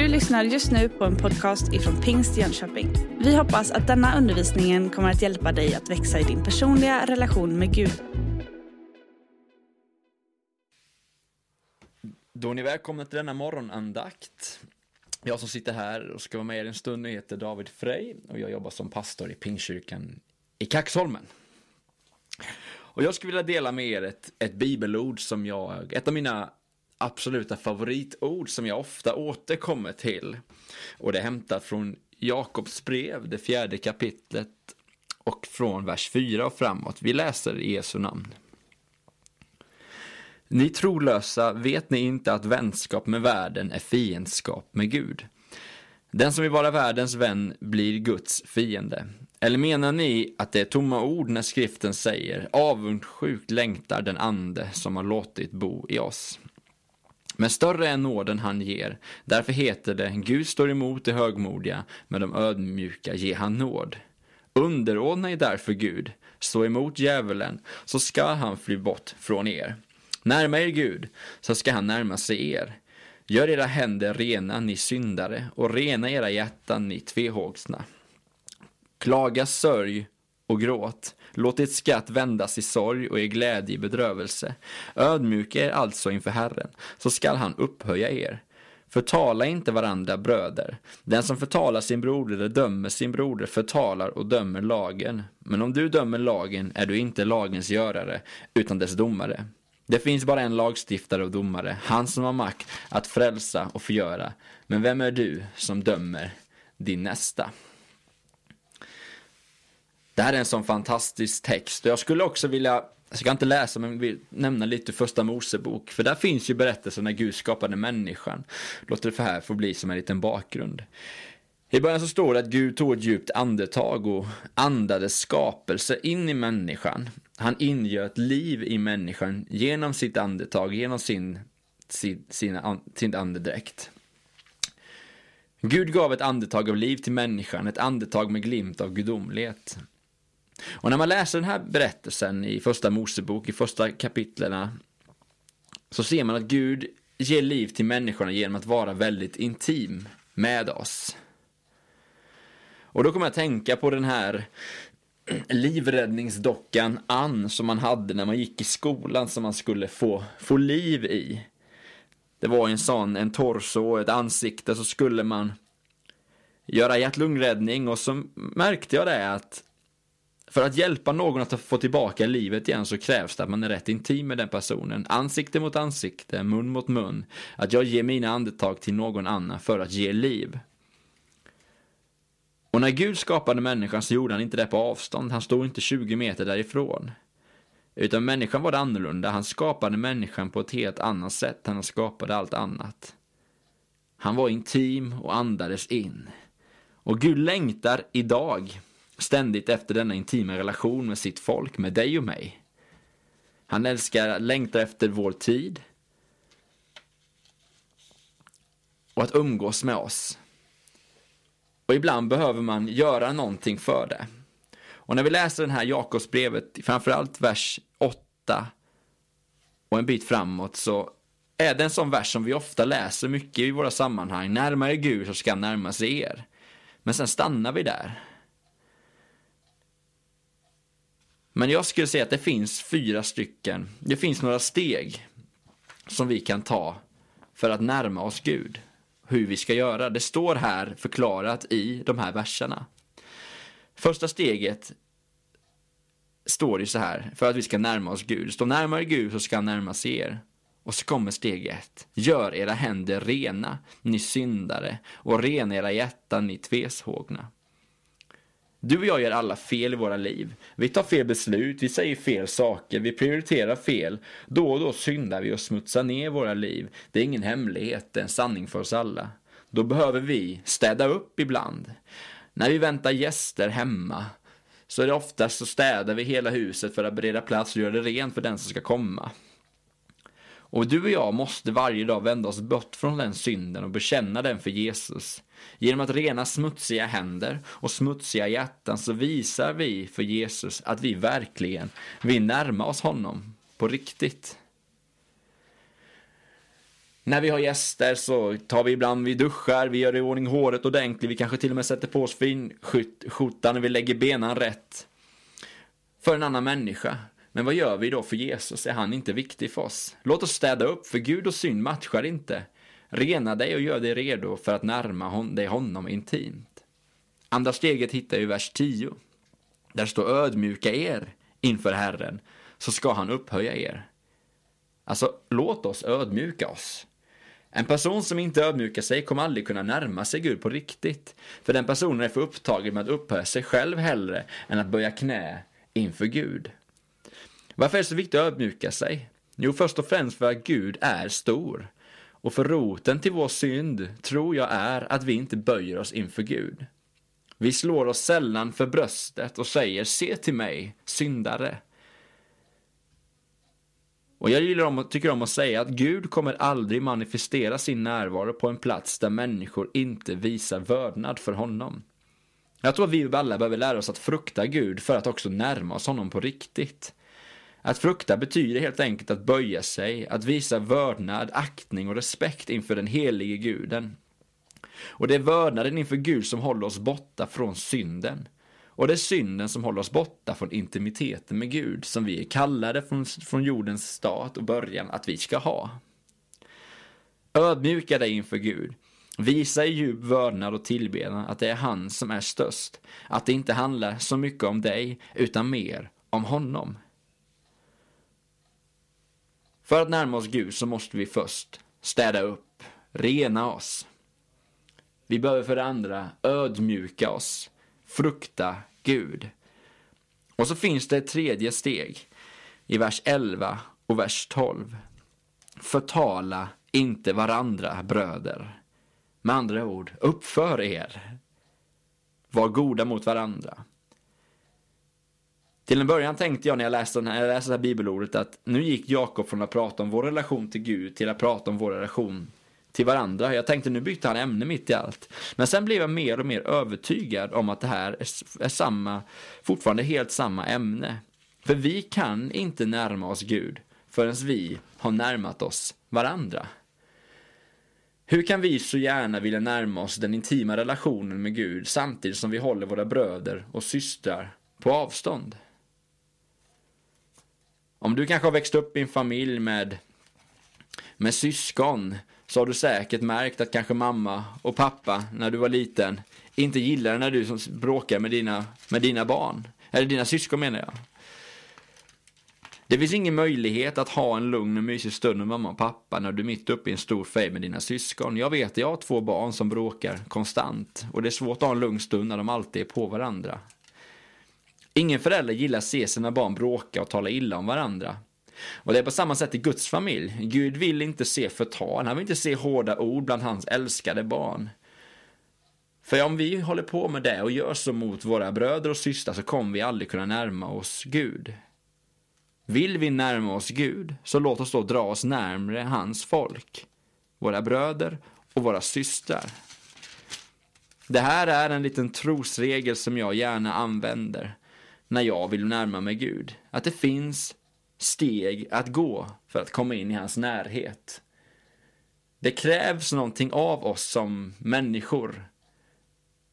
Du lyssnar just nu på en podcast ifrån Pingst Jönköping. Vi hoppas att denna undervisning kommer att hjälpa dig att växa i din personliga relation med Gud. Då är ni välkomna till denna morgonandakt. Jag som sitter här och ska vara med er en stund heter David Frey och jag jobbar som pastor i Pingstkyrkan i Kaxholmen. Och jag skulle vilja dela med er ett, ett bibelord som jag, ett av mina absoluta favoritord som jag ofta återkommer till. Och det är hämtat från Jakobs brev, det fjärde kapitlet och från vers 4 och framåt. Vi läser i Jesu namn. Ni trolösa, vet ni inte att vänskap med världen är fiendskap med Gud? Den som vill vara världens vän blir Guds fiende. Eller menar ni att det är tomma ord när skriften säger avundsjukt längtar den ande som har låtit bo i oss? Men större är nåden han ger. Därför heter det, Gud står emot de högmodiga, men de ödmjuka ger han nåd. Underordna er därför Gud, stå emot djävulen, så ska han fly bort från er. Närma er Gud, så ska han närma sig er. Gör era händer rena, ni syndare, och rena era hjärtan, ni tvehågsna. Klaga, sörj och gråt. Låt ert skatt vändas i sorg och er glädje i bedrövelse. Ödmjuka er alltså inför Herren, så skall han upphöja er. Förtala inte varandra bröder. Den som förtalar sin broder eller dömer sin broder förtalar och dömer lagen. Men om du dömer lagen är du inte lagens görare, utan dess domare. Det finns bara en lagstiftare och domare, han som har makt att frälsa och förgöra. Men vem är du som dömer din nästa? Det här är en sån fantastisk text jag skulle också vilja, alltså jag ska inte läsa men vill nämna lite första Mosebok, för där finns ju berättelsen när Gud skapade människan. Låt det för här få bli som en liten bakgrund. I början så står det att Gud tog ett djupt andetag och andades skapelse in i människan. Han ingöt liv i människan genom sitt andetag, genom sin, sin, sin, sin andedräkt. Gud gav ett andetag av liv till människan, ett andetag med glimt av gudomlighet. Och när man läser den här berättelsen i första Mosebok, i första kapitlerna, så ser man att Gud ger liv till människorna genom att vara väldigt intim med oss. Och då kommer jag att tänka på den här livräddningsdockan Ann som man hade när man gick i skolan som man skulle få, få liv i. Det var en sån, en torso och ett ansikte så skulle man göra hjärt-lungräddning och så märkte jag det att för att hjälpa någon att få tillbaka livet igen så krävs det att man är rätt intim med den personen. Ansikte mot ansikte, mun mot mun. Att jag ger mina andetag till någon annan för att ge liv. Och när Gud skapade människan så gjorde han inte det på avstånd, han stod inte 20 meter därifrån. Utan människan var det annorlunda, han skapade människan på ett helt annat sätt än han skapade allt annat. Han var intim och andades in. Och Gud längtar idag ständigt efter denna intima relation med sitt folk, med dig och mig. Han älskar, längtar efter vår tid. Och att umgås med oss. Och ibland behöver man göra någonting för det. Och när vi läser den här Jakobsbrevet, framförallt vers 8 och en bit framåt, så är det en sån vers som vi ofta läser mycket i våra sammanhang. Närmare Gud så ska han närma sig er. Men sen stannar vi där. Men jag skulle säga att det finns fyra stycken, det finns några steg som vi kan ta för att närma oss Gud. Hur vi ska göra. Det står här förklarat i de här verserna. Första steget står det så här, för att vi ska närma oss Gud. Stå närmare Gud så ska han närma sig er. Och så kommer steg ett. Gör era händer rena, ni syndare, och rena era hjärtan, ni tveshågna. Du och jag gör alla fel i våra liv. Vi tar fel beslut, vi säger fel saker, vi prioriterar fel. Då och då syndar vi och smutsar ner våra liv. Det är ingen hemlighet, det är en sanning för oss alla. Då behöver vi städa upp ibland. När vi väntar gäster hemma så är det oftast så städar vi hela huset för att bereda plats och göra det rent för den som ska komma. Och du och jag måste varje dag vända oss bort från den synden och bekänna den för Jesus. Genom att rena smutsiga händer och smutsiga hjärtan så visar vi för Jesus att vi verkligen vill närma oss honom på riktigt. När vi har gäster så tar vi ibland, vi duschar, vi gör i ordning håret ordentligt, vi kanske till och med sätter på oss finskjortan och vi lägger benen rätt. För en annan människa. Men vad gör vi då för Jesus? Är han inte viktig för oss? Låt oss städa upp, för Gud och synd matchar inte. Rena dig och gör dig redo för att närma dig honom intimt. Andra steget hittar vi i vers 10. Där står ödmjuka er inför Herren, så ska han upphöja er. Alltså, låt oss ödmjuka oss. En person som inte ödmjukar sig kommer aldrig kunna närma sig Gud på riktigt. För den personen är för upptagen med att upphöja sig själv hellre än att böja knä inför Gud. Varför är det så viktigt att ödmjuka sig? Jo, först och främst för att Gud är stor. Och för roten till vår synd tror jag är att vi inte böjer oss inför Gud. Vi slår oss sällan för bröstet och säger se till mig, syndare. Och jag gillar om, tycker om att säga att Gud kommer aldrig manifestera sin närvaro på en plats där människor inte visar vördnad för honom. Jag tror att vi alla behöver lära oss att frukta Gud för att också närma oss honom på riktigt. Att frukta betyder helt enkelt att böja sig, att visa vördnad, aktning och respekt inför den helige guden. Och det är vördnaden inför Gud som håller oss borta från synden. Och det är synden som håller oss borta från intimiteten med Gud, som vi är kallade från, från jordens start och början att vi ska ha. Ödmjuka dig inför Gud. Visa i djup vördnad och tillbedjan att det är han som är störst. Att det inte handlar så mycket om dig, utan mer om honom. För att närma oss Gud så måste vi först städa upp, rena oss. Vi behöver för det andra ödmjuka oss, frukta Gud. Och så finns det ett tredje steg i vers 11 och vers 12. Förtala inte varandra, bröder. Med andra ord, uppför er. Var goda mot varandra. Till en början tänkte jag när jag läste, när jag läste det här bibelordet att nu gick Jakob från att prata om vår relation till Gud till att prata om vår relation till varandra. Jag tänkte nu bytte han ämne mitt i allt. Men sen blev jag mer och mer övertygad om att det här är, är samma, fortfarande helt samma ämne. För vi kan inte närma oss Gud förrän vi har närmat oss varandra. Hur kan vi så gärna vilja närma oss den intima relationen med Gud samtidigt som vi håller våra bröder och systrar på avstånd? Om du kanske har växt upp i en familj med, med syskon så har du säkert märkt att kanske mamma och pappa när du var liten inte gillade när du bråkar med dina, med dina barn. Eller dina syskon menar jag. Det finns ingen möjlighet att ha en lugn och mysig stund med mamma och pappa när du är mitt uppe i en stor fejd med dina syskon. Jag vet, jag har två barn som bråkar konstant och det är svårt att ha en lugn stund när de alltid är på varandra. Ingen förälder gillar att se sina barn bråka och tala illa om varandra. Och det är på samma sätt i Guds familj. Gud vill inte se förtal, han vill inte se hårda ord bland hans älskade barn. För om vi håller på med det och gör så mot våra bröder och systrar så kommer vi aldrig kunna närma oss Gud. Vill vi närma oss Gud, så låt oss då dra oss närmre hans folk, våra bröder och våra systrar. Det här är en liten trosregel som jag gärna använder när jag vill närma mig Gud. Att det finns steg att gå för att komma in i hans närhet. Det krävs någonting av oss som människor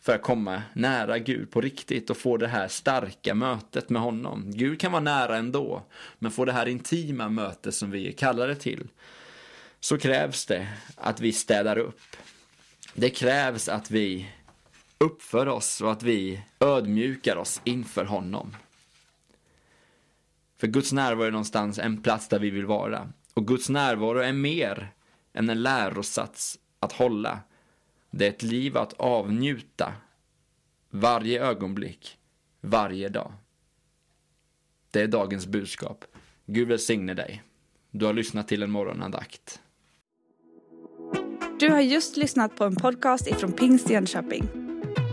för att komma nära Gud på riktigt och få det här starka mötet med honom. Gud kan vara nära ändå, men få det här intima mötet som vi är kallade till, så krävs det att vi städar upp. Det krävs att vi uppför oss och att vi ödmjukar oss inför honom. För Guds närvaro är någonstans en plats där vi vill vara. Och Guds närvaro är mer än en lärosats att hålla. Det är ett liv att avnjuta varje ögonblick, varje dag. Det är dagens budskap. Gud välsigne dig. Du har lyssnat till en morgonandakt. Du har just lyssnat på en podcast ifrån Pingst Jönköping.